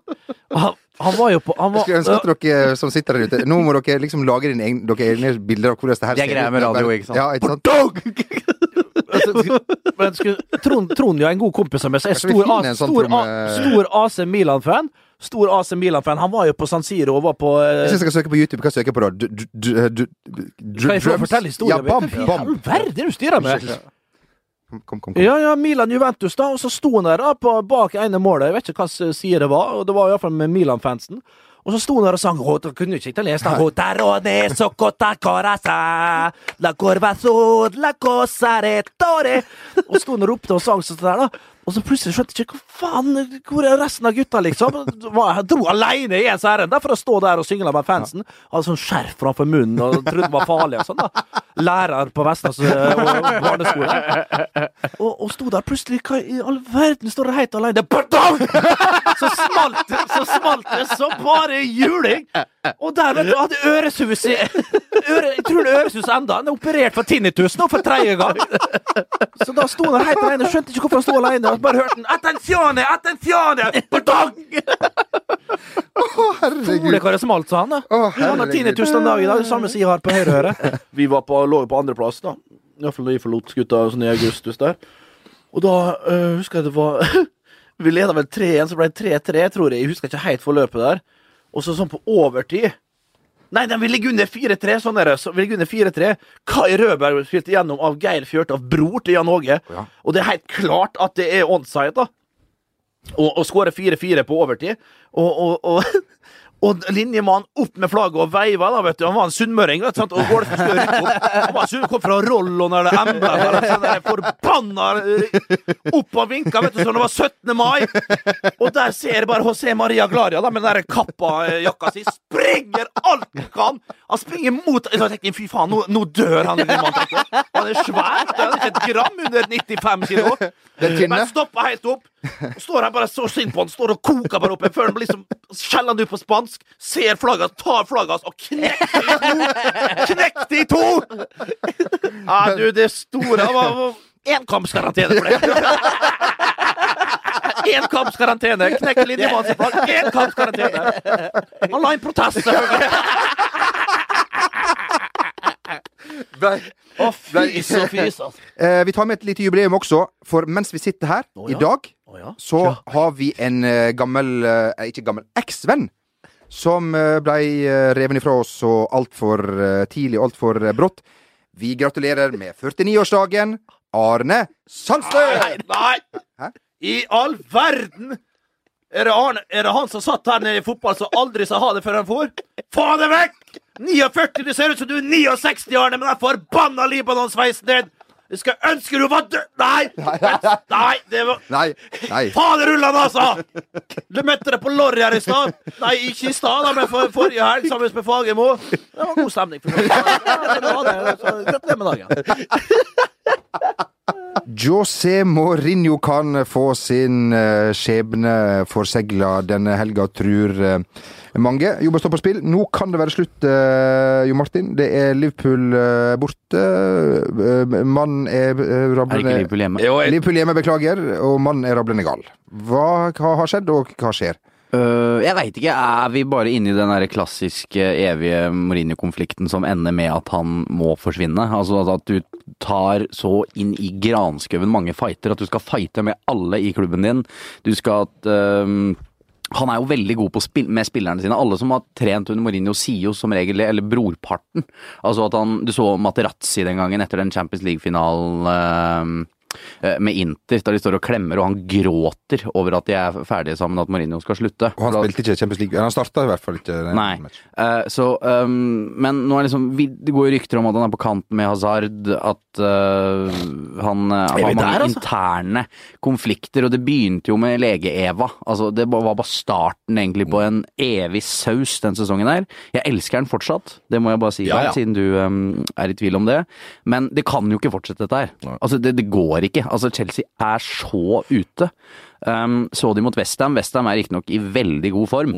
han, han var jo på han Jeg skulle ønske at dere som sitter der ute Nå må dere liksom lage dine egne, dere egne bilder av hvordan det her Det er greia med radio, ikke sant? Ja, ikke sant? Men skulle, Trond, Trond er en god kompis av meg, så jeg er stor, sånn stor, stor AC Milan-fan. Stor AC Milan-fan. Han var jo på San Siro og var på uh... Jeg syns jeg skal søke på YouTube. Hva søker jeg på da? Du- du- du- du- Kan jeg få fortelle historien? Ja, bam, bam. Hva er det du styrer med? Kom, kom, kom. Ja, ja, Milan-Juventus, da. Og så sto han der da, på, bak ene målet. Jeg vet ikke hva side det var. Og det var iallfall med Milan-fansen. Og så sto han der og sang «Å, da kunne ikke italiensk. lese den? la corva sud, la cosa retore». Og sto han og ropte og sang sånn der, da. Og så plutselig skjønte jeg ikke hva faen, hvor er resten av gutta, liksom? Jeg dro aleine i ens ærend for å stå der og syngle med fansen. Hadde sånn skjerf framfor munnen og trodde det var farlig og sånn, da. Lærer på Vestlands eh, barneskole. Og, og sto der plutselig Hva i all verden står det helt alene? Så smalt det så smalt det så bare juling! Og der vet du, hadde øresus i øre, Jeg tror det er øresus enda Han er operert for tinnitus nå for tredje gang. Så da sto han helt alene. Skjønte ikke hvorfor han sto alene. Og bare hørte den. 'Attenzione! Attenzione!' [laughs] Pardon! Å, det hva det smalt, sa han. da Å, Han har herregud. tinnitus den dagen i dag. Det samme som jeg har på høyre øre. [laughs] Vi var på, lå jo på andreplass, da. Iallfall da jeg forlot skuta sånn i augustus der. Og da øh, husker jeg det var [laughs] Vi leda vel 3-1, så ble det 3-3, tror jeg. Jeg husker ikke helt forløpet der. Og så sånn på overtid Nei, de vil ligge under 4-3. Sånn er det. Så vil ligge under 4-3. Kai Rødberg spilte gjennom av Geir Fjørtoft, bror til Jan Åge. Ja. Og det er helt klart at det er onside, da. Og, og skårer 4-4 på overtid. Og, og, og, [laughs] og linjemannen opp med flagget og veiva, da, vet du. Han var en sunnmøring, vet du. Og går det. Han var sunn, kom fra Rollon eller Ember. Sånn forbanna Opp og vinka, vet du, som det var 17. mai. Og der ser jeg bare José Maria Glaria da, med den der kappa-jakka si. Springer alt han kan! Han springer mot Jeg tenkte, Fy faen, nå, nå dør han linjemannen. tenkte. Han er svær. Han er ikke et gram under 95 kilo. Men stopper helt opp. Står her bare så sint på han, står og koker bare opp. Før han blir liksom skjeller han ut på spansk, ser flagget, tar flagget hans og knekker i to! Knekk i to! Ja, du, det store Enkampskarantene for det. Enkampskarantene. Knekk linjemannen sitt flagg. Enkampskarantene. Han la inn protest, selvfølgelig. Å, fy så fys, altså. Eh, vi tar med et lite jubileum også, for mens vi sitter her Å, i dag, oh, ja. så har vi en eh, gammel eh, Ikke gammel, eksvenn. Som ble uh, reven ifra oss så altfor uh, tidlig og altfor brått. Vi gratulerer med 49-årsdagen, Arne Sandstø! Nei, nei! I all verden! Er det, Arne, er det han som satt her nede i fotball som aldri sa ha det før han får? Få det vekk! 49, du ser ut som du er 69, Arne, med den forbanna Libanon-sveisen din! Jeg skal ønske du var død Nei! [laughs] Nei, det var Nei, nei. Faderullan, altså! Du møtte deg på Lorry her i stad. Nei, ikke i stad, men for, forrige helg sammen med Fagermo. Det var god stemning. Gratulerer med dagen. José Mourinho kan få sin eh, skjebne forsegla denne helga, tror eh, mange. Jobben står på spill. Nå kan det være slutt, eh, Jo Martin. Det er Liverpool borte. Mannen er rablende Er ikke Liverpool hjemme? Liverpool hjemme, beklager. Og mannen er rablende gal. Hva har skjedd, og hva skjer? Øh, jeg veit ikke. Er vi bare inne i den der klassiske evige Mourinho-konflikten som ender med at han må forsvinne? Altså at du tar så inn i granskauen mange fighter at du skal fighte med alle i klubben din. Du skal at uh, han er jo veldig god på spill med spillerne sine. Alle som har trent under Mourinho, sier jo som regel eller brorparten. Altså at han Du så Materazzi den gangen etter den Champions League-finalen eh, med Inter, da de står og klemmer, og han gråter over at de er ferdige sammen, at Mourinho skal slutte. Og han spilte ikke Champions League. Han starta i hvert fall ikke. Nei. Eh, så, um, men nå er liksom Det går rykter om at han er på kanten med Hazard, at uh, han uh, har mange der, altså? interne konflikter, og det begynte jo med lege-Eva. Altså, det var bare starten egentlig på en evig saus den sesongen her. Jeg elsker den fortsatt, det må jeg bare si, Ja, ja. siden du um, er i tvil om det. Men det kan jo ikke fortsette dette her. Altså, det, det går ikke. Altså, Chelsea er så ute. Um, så de mot Westham. Westham er riktignok i veldig god form.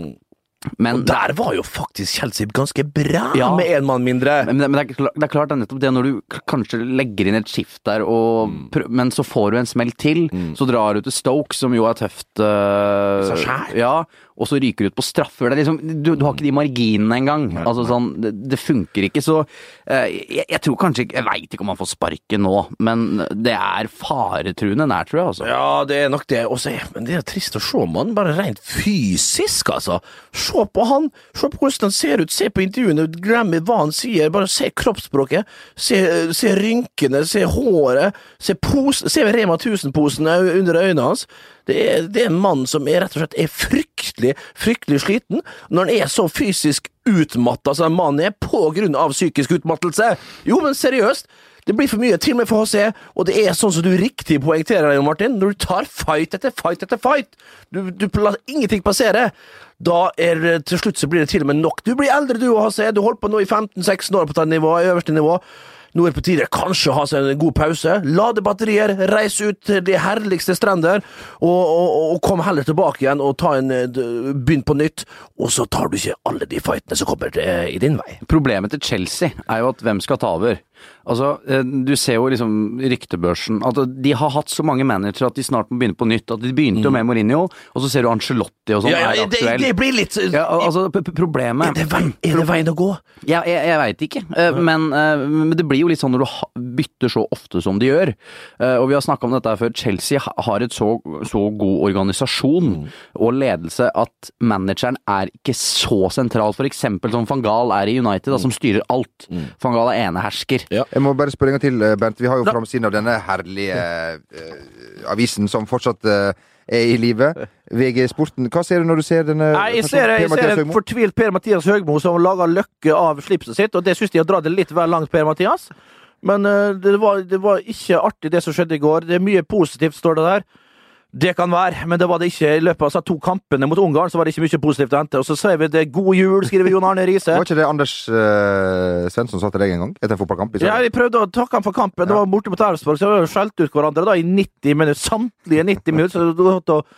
Men og der var jo faktisk Chelsea ganske bra, Ja. med én mann mindre. Men, men det, er, klart- det er klart det er nettopp det når du kanskje legger inn et skift der, og, Mm. men så får du en smell til. Så drar du til Stoke, som jo er tøft. Uh, Seg sjæl? ja, og så ryker du ut på straffer. Det er liksom, du, du har ikke de marginene engang. Altså, sånn, det, det funker ikke. Så øh, jeg, jeg tror kanskje Jeg veit ikke om han får sparken nå, men det er faretruende nær, tror jeg. Altså. Ja, det er nok det. Også, men det er trist å se, mannen, Bare rent fysisk, altså. Se på han. Se på hvordan han ser ut. Se på intervjuene. Glem hva han sier. Bare se kroppsspråket. Se, se rynkene. Se håret. Se, pos, se Rema 1000-posen under øynene hans. Det er, det er en mann som er rett og slett er fryktelig, fryktelig sliten. Når han er så fysisk utmatta som en mann er, på grunn av psykisk utmattelse. Jo, men seriøst. Det blir for mye, til og med for HC, og det er sånn som du riktig poengterer, Martin. Når du tar fight etter fight etter fight, du, du lar ingenting passere, da er til slutt så blir det til og med nok. Du blir eldre du og HC, du holdt på nå i 15-16 år på dette nivået, øverste nivå. Nå er det på tide kanskje å ha seg en god pause, lade batterier, reise ut til de herligste strender, og, og, og kom heller tilbake igjen og ta en, eh, begynn på nytt, og så tar du ikke alle de fightene som kommer i din vei. Problemet til Chelsea er jo at hvem skal ta over? Altså, eh, Du ser jo liksom ryktebørsen at de har hatt så mange managere at de snart må begynne på nytt. At De begynte jo med Mourinho, og så ser du Angelotti og sånn Mm. Ja, ja, det, det blir litt ja, altså, problemet Er det veien, er det veien å gå? ja, jeg, jeg veit ikke, eh, men, eh, men det blir jo litt sånn når du bytter så ofte som de gjør. Og vi har snakka om dette før. Chelsea har et så, så god organisasjon og ledelse at manageren er ikke så sentral. For eksempel som van Gaal er i United, da, som styrer alt. Van Gaal er enehersker. Jeg må bare spørre en gang til, eh, Bernt. Vi har jo framsiden av denne herlige uh, avisen som fortsatt uh, er i live. VG Sporten. Hva ser du når du ser denne Nei, jeg ser, jeg ser en fortvilt Per-Mathias Høgmo som lager løkke av slipset sitt, og det syns de har dratt det litt vel langt, Per-Mathias. Men uh, det, var, det var ikke artig, det som skjedde i går. Det er mye positivt, står det der. Det kan være, men det var det ikke. I løpet av altså, to kampene mot Ungarn så var det ikke mye positivt å hente. Og så sier vi det 'God jul', skriver Jon Arne Riise. Var ikke det Anders uh, Svensson sa til deg en gang? Etter en fotballkamp? Ja, vi prøvde å takke ham for kampen. Det var borte mot Elfsborg, så vi skjelte ut hverandre da i 90 minutter. Samtlige 90 [laughs] minutter. Så det var og,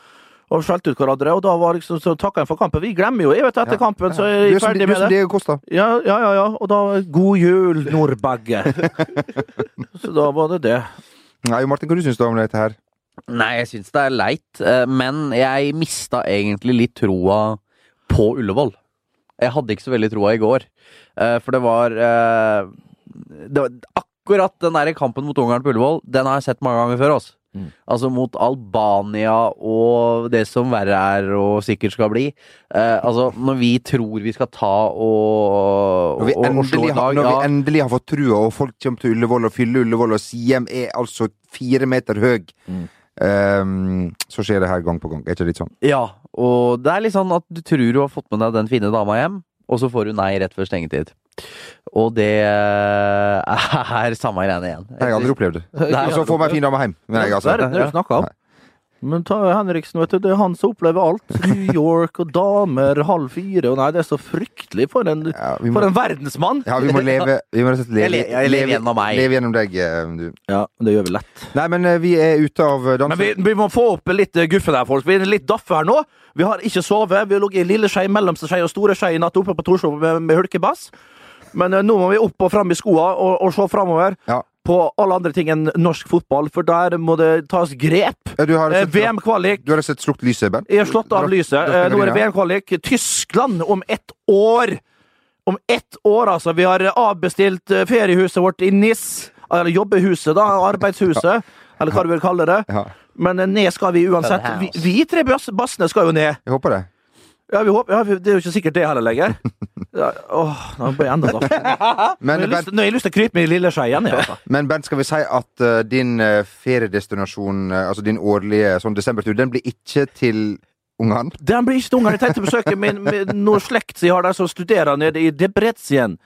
og skjelte ut hverandre, og da var liksom, så takka han for kampen. Vi glemmer jo, jeg vet etter kampen, så er Du jeg er ferdig du er med som det. Diego Costa. Ja, ja, ja, ja. Og da God jul, Nordbagge. [laughs] så da var det det. Nei, Martin, hva du syns du om dette her? Nei, jeg syns det er leit, eh, men jeg mista egentlig litt troa på Ullevål. Jeg hadde ikke så veldig troa i går, eh, for det var eh, det var Akkurat den der kampen mot Ungarn på Ullevål, den har jeg sett mange ganger før. Altså, altså mot Albania og det som verre er og sikkert skal bli. Eh, altså, når vi tror vi skal ta og, vi, og, og slå endelig, dag når ja. vi endelig har fått trua, og folk kommer til Ullevål og fyller Ullevål, og Siem er altså fire meter høy, ehm, så skjer det her gang på gang. Er ikke det litt sånn? Ja, og det er litt sånn at du tror du har fått med deg den fine dama hjem, og så får du nei rett før stengetid. Og det er samme greiene igjen. Jeg har aldri opplevd det. Og så får meg fin dame hjem. Men jeg, Det er altså, det du snakker om. Men ta Henriksen, vet du, det er han som opplever alt. [laughs] New York og damer halv fire. Og nei, det er så fryktelig. For en, Ja, må- for en verdensmann! Ja, vi må leve Vi må leve, Jeg leve, le- jeg lever gjennom meg. Leve gjennom deg, eh, du. Ja, det gjør vi lett. Nei, men eh, vi er ute av dansen. Men vi, vi må få opp litt eh, guffe der, folk. Vi er litt daffe her nå. Vi har ikke sovet. Vi har ligget i lille skei, mellomste skei og store skei i natt oppe på Torshov med, med hulkebass. Men eh, nå må vi opp og fram i skoa og, og se framover Ja. På alle andre ting enn norsk fotball, for der må det tas grep. Ja, du har Eh, VM-kvalik. Du har sett slukt lyset, Ben? Jeg har slått av lyset. Eh, Nå er det? VM-kvalik. Tyskland om ett år! Om ett år, altså. Vi har avbestilt eh, feriehuset vårt i NIS. Eller jobbehuset, da. Arbeidshuset. Eller hva du vil kalle det. Ja, Men ned skal vi uansett. Vi, vi tre bassene skal jo ned. jeg håper det. Ja, vi håper, ja, vi- Det er jo ikke sikkert det heller lenger. [laughs] Ja, åh, nå ble jeg enda. [laughs] Nå Men, har jeg lyst- Bernt, nå har jeg lyst til å krype meg i lille skje igjen. jeg, Altså. men Bernt, skal vi si at eh, din eh, feriedestinasjon, eh, altså din årlige sånn desembertur, den blir ikke til ungene? Den blir ikke til ungene. Jeg tenkte å besøke min, min, noe slekt som jeg har der som studerer nede i Debrecen.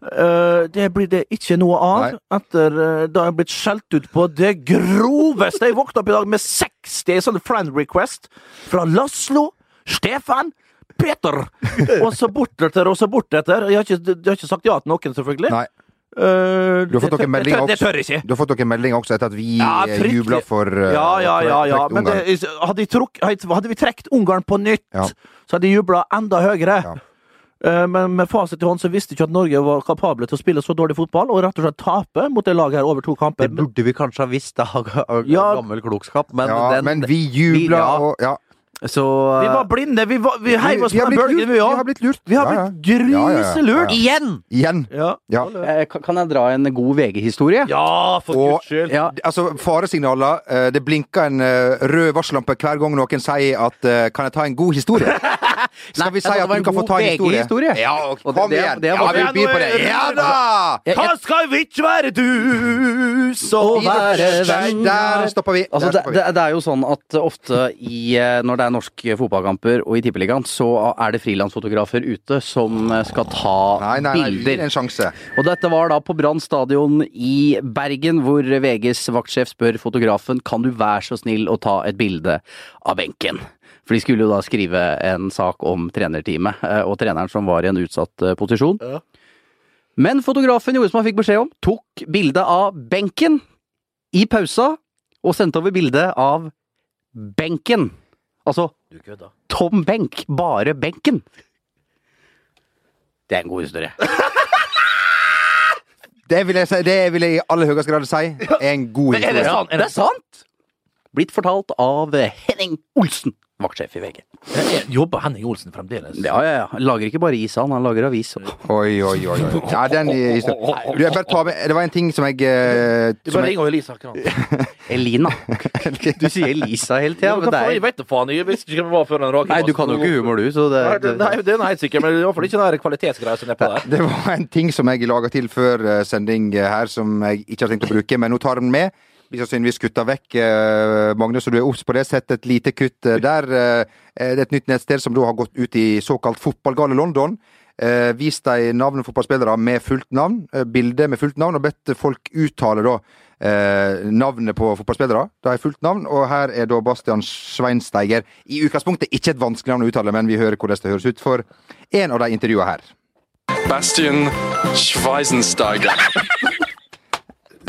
Eh, det blir det ikke noe av etter uh, da jeg er blitt skjelt ut på det groveste. Jeg våkna opp i dag med 60 sånne friend request fra Laslo, Stefan, Peter [laughs] og så bortetter og så bortetter. Jeg har ikke, jeg har ikke sagt ja til noen, selvfølgelig. Nei. Uh, Du har fått dere noen meldinger det, tør- også. tør jeg ikke. Du har fått noen meldinger også etter at vi Ja, eh, jubla for uh, Ja, ja, ja. ja. Men det, hadde, truk, hadde vi trukket Ungarn på nytt, Ja. så hadde de jubla enda høyere. Ja. Uh, Men med fasit i hånd så visste ikke at Norge var kapable til å spille så dårlig fotball, og rett og slett tape mot det laget her over to kamper. Det burde vi kanskje ha visst av [laughs] av Ja. gammel klokskap, men, ja, den, men vi jubla ja. og ja. Så Vi var blinde. Vi, var, vi heiv oss Vi på den bølgen, lurt. vi Vi har blitt lurt. Vi har Ja, ja. blitt griselurt. Igjen! Igjen. Ja. Ja. Eh, Kan jeg dra en god VG-historie? ja, for Og- guds skyld. Ja. Altså, faresignaler. eh, Det blinker en eh, rød varsellampe hver gang noen sier at eh, 'kan jeg ta en god historie'? [laughs] Skal vi si jeg det at var du en kan få god ta en historie? VG-historie. Ja, Og kom det- det- igjen! det Ja, var- vi byr på det. Ja da! Jeg- Hva skal vi ikke være du, så være venn Der stopper vi. Altså, Der det, stopper vi. det, det er jo sånn at ofte i, eh, når det er norske fotballkamper og i Tippeligaen, så er det frilansfotografer ute som eh, skal ta Nei, nei, nei, bilder. en sjanse. Og dette var da på Brann stadion i Bergen, hvor VGs vaktsjef spør fotografen kan du være så snill å ta et bilde av benken. For de skulle jo da skrive en sak om trenerteamet eh, og treneren som var i en utsatt posisjon. posisjon. Men fotografen gjorde som han fikk beskjed om, tok bilde av benken i pausa og sendte over bilde av benken. Altså tom benk, bare benken. Det er en god historie. [laughs] Det vil jeg, si, det vil jeg i aller høyeste grad si er en god Men er det sant? Er Det er sant! Blitt fortalt av Henning Olsen, vaktsjef i VG. Jobber Henning Olsen fremdeles? Ja, ja, ja. Han lager ikke bare is, han. Han lager avis. Oi, oi, oi. oi. Ja, den historien. Du, jeg bare tar med, det var en ting som jeg eh, Du bare ringer Elisa akkurat. [laughs] Elina. Du sier Elisa hele tida, Ja, Jeg vet da faen. Jeg visste ikke hvem det var før den rake Nei, du kan jo ikke humor, du, så det, Nei, det, nei, det er helt sikkert, men det er iallfall ikke den kvalitetsgreia som er på der. Det var en ting som jeg laga til før eh, sending her, som jeg ikke har tenkt å bruke, men nå tar den med. Blir sannsynligvis kutta vekk. eh, Magnus, så du er obs på det. Sett et lite kutt eh, der. Eh, Det er et nytt nettsted som da har gått ut i såkalt fotballgale London. Vis dem navnet fotballspillere med fullt navn, bilde med fullt navn, og bedt folk uttale da navnet på fotballspillere. De har fullt navn, og her er da Bastian Schweinsteiger. I utgangspunktet ikke et vanskelig navn å uttale, men vi hører hvordan det høres ut for en av de intervjua her. Bastian Schweizensteiger.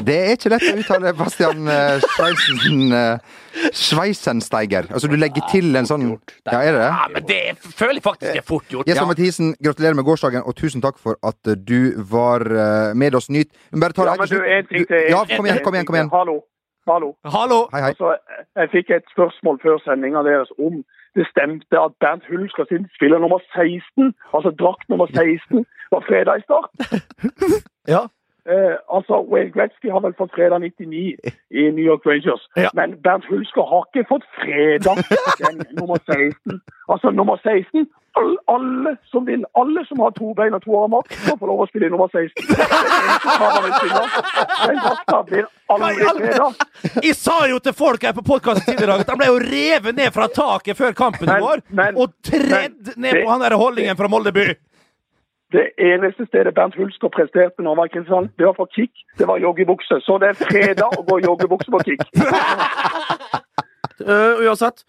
Det er ikke lett å uttale Bastian Schweisen, eh, Schweisensteiger. Altså, du legger til en sånn Ja, er det det? Ja, men det føler jeg faktisk er fort gjort. Jesper Mathisen, gratulerer med gårsdagen, og tusen takk for at eh, du var eh, med oss. Nyt. Bare ta Ja, det men du, en ting til. Ja, kom igjen, kom igjen. kom igjen. Hallo. Hallo. Hallo! Hei, hei. Altså, jeg fikk et spørsmål før sendinga deres om det stemte at Bernt Hulsker sin spiller nummer 16, altså drakt nummer 16, var fredag i start. [laughs] Ja. Eh, altså, Wayne Gretzky har vel fått fredag 99 i New York Rangers. Ja. Men Bernt Hulsker har ikke fått fredag den nummer 16. Altså nummer 16 alle, Alle som vil, alle som har to bein og to armer, skal få lov å spille i nummer 16. Det er det eneste kravet han stiller. Den vakta blir aldri fredag. Jeg sa jo til folk her på podkasten tidligere at han ble jo revet ned fra taket før kampen i går, og tredd ned på han der holdningen fra Molde by. Det eneste stedet Bernt Hulsker presterte når han var i Kristiansand, det var for kick. Det var joggebukse. Så det er fredag å gå i joggebukse på kick. uh, uansett.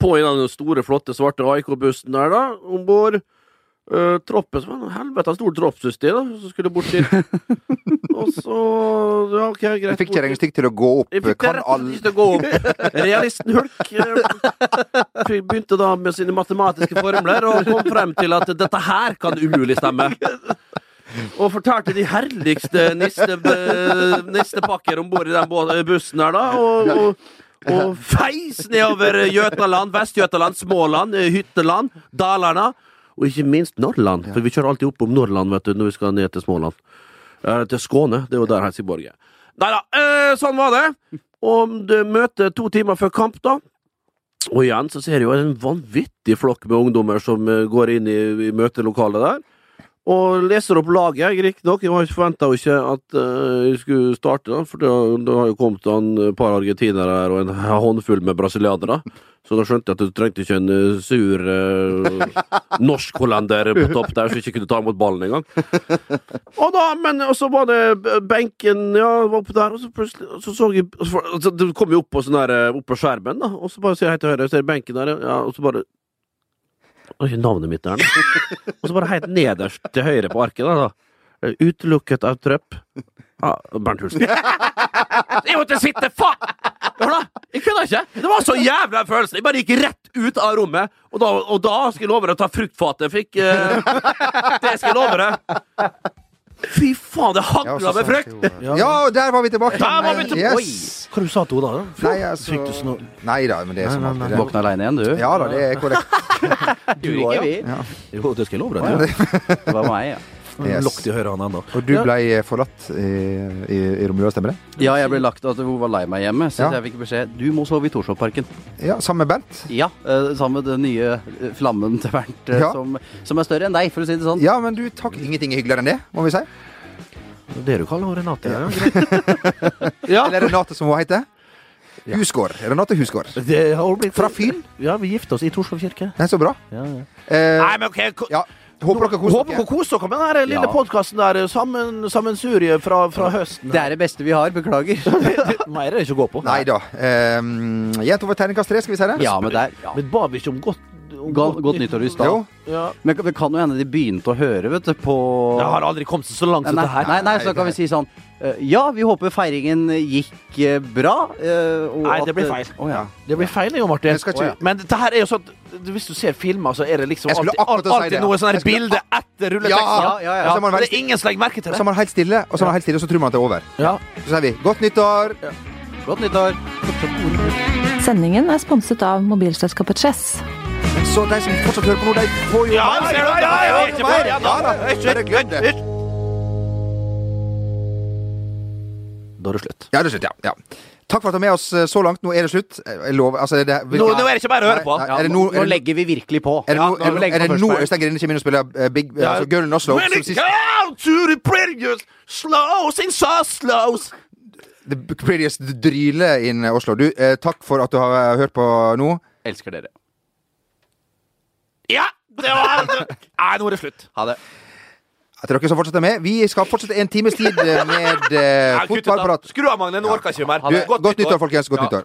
På en av den store, flotte, svarte AIK-bussen der, da, om bord. Uh, troppen som var en helvete stor droppsystem, da, som skulle bort dit. [laughs] og så Ja, OK, greit. Du fikk ikke regnestykke til å gå opp. Jeg fikk Kan til å gå opp. Realisten Hulk eh, [laughs] begynte da med sine matematiske formler og kom frem til at dette her kan umulig stemme. Og fortalte de herligste eh, nistepakker om bord i den bussen her, da. Og, og, og feis nedover Jøtaland, Vest-Jøtaland, Småland, eh, Hytteland, Dalarna. Og ikke minst Norrland, for vi kjører alltid opp om Norrland vet du, når vi skal ned til Småland. Eh, til Skåne. Det er jo der Helsingborg er. Nei da, eh, sånn var det. Og du møter to timer før kamp, da. Og igjen så ser jeg jo en vanvittig flokk med ungdommer som eh, går inn i, i møtelokalet der. Og leser opp laget, riktignok. Jeg forventa jo ikke at eh, jeg skulle starte, da, for det, har jo kommet en par argentinere her og en håndfull med brasilianere. Så da skjønte jeg at du trengte ikke en eh, sur uh, norsk-hollender på topp der som ikke kunne ta imot ballen engang. Og da, men og så var det benken ja, var oppe der, og så plutselig og så så jeg så, altså, kom jo opp på, sånn der, eh, opp på skjermen, da, og så bare ser jeg hei til høyre, jeg ser benken der, ja, og så bare ikke navnet mitt der, da. Og så bare helt nederst til høyre på arket, da. da. Utelukket av Trøpp. [laughs] Ah, Bernt Hulsen. Jeg måtte sitte faen! Jeg kunne ikke! Det var så jævla følelse. Jeg bare gikk rett ut av rommet, og da, og da skal jeg love deg å ta fruktfatet. Jeg fikk eh, Det skal jeg love deg. Fy faen, det hagla med frukt! Ja. Ja, der var vi tilbake. Der var vi tilbake. Yes. Hva du sa du da? Nei, altså Nei da, men det er som alltid. det. Våkna aleine igjen, du? Ja da, det er korrekt. [laughs] du vi. Ja. Jo, det skal jeg love deg. Det var meg, ja. Yes. Lokk i høyre ennå. Og du ble forlatt i, i, i Romula, stemmer det? Ja, jeg ble lagt at hun var lei meg hjemme, så Ja. jeg fikk beskjed du må sove i Torshovparken. Ja, sammen med Bent? Ja, eh, sammen med den nye eh, flammen til Bernt, eh, Ja. som, som er større enn deg, for å si det sånn. Ja, men du takk. Ingenting er hyggeligere enn det, må vi si. Det du kaller Renate? Ja. [laughs] ja. Eller Renate, som hun heter. Husgård. Renate Husgård. Blitt Fra Fyn. Ja, vi gifta oss i Torshov kirke. Det er så bra. Ja, ja. Eh, Nei, men ok ja. Håper dere koser Håper dere koser dere med den her lille Ja. podkasten der. Sammen, sammensurie fra, fra høsten. Det er det beste vi har, beklager. [laughs] Mer er det ikke å gå på. Nei da. Um, Gjett over terningkast tre, skal vi si det? Ja, men der ja. Men ba vi ikke om godt Godt, godt nyttår i Jo. stad. Ja. Men det kan jo hende de begynte å høre, vet du, på Det har aldri kommet så langt som det her. nei, nei, så kan vi si sånn eh, Ja, vi håper feiringen gikk eh, bra. eh, og Nei, det blir feil. Å, ja. Det blir feil, jo, Martin. Ikke- ja. Men det her er jo sånn Hvis du ser filmer, så er det liksom alltid, alltid, alltid, si det, ja. noe sånn skulle bilde etter rulleteksten. Ja, ja, ja. Så er det er ingen som legger merke til Så det. er man helt stille, og så er man helt stille, og så tror man at det er over. Ja. Så sier vi godt nyttår! Godt nyttår. Sendingen er sponset av mobilselskapet Chess. Så de som fortsatt hører på nå, de får jo Ja, mer. ser du? Ja, ja, ja. Ja, da. Ja, da. Bare glem det. Da er det slutt. Ja, det er slutt, ja. ja. Takk for at du er med oss eh, så langt. Nå er det slutt. Jeg lover. Altså, det, Nå, nå er det ikke bare å høre på. Nei, nei, er det nå, nå, er nå legger vi virkelig på. er det Ja, er nå det, legger er det nå Øystein Grine kommer inn og spiller eh, Big Ja. altså, Girl in Oslo? When Som it sist, to the prettiest slows in so the prettiest dryle in Oslo. Du, eh, takk for at du har eh, hørt på nå. Elsker dere. Ja! Det var Nei, nå er det slutt. Ha det. Til dere som fortsetter med. Vi skal fortsette en times tid eh, med eh, fotballprat. Skru av, Magne. Nå orker jeg ikke mer. Du, godt nyttår, folkens. Godt nyttår.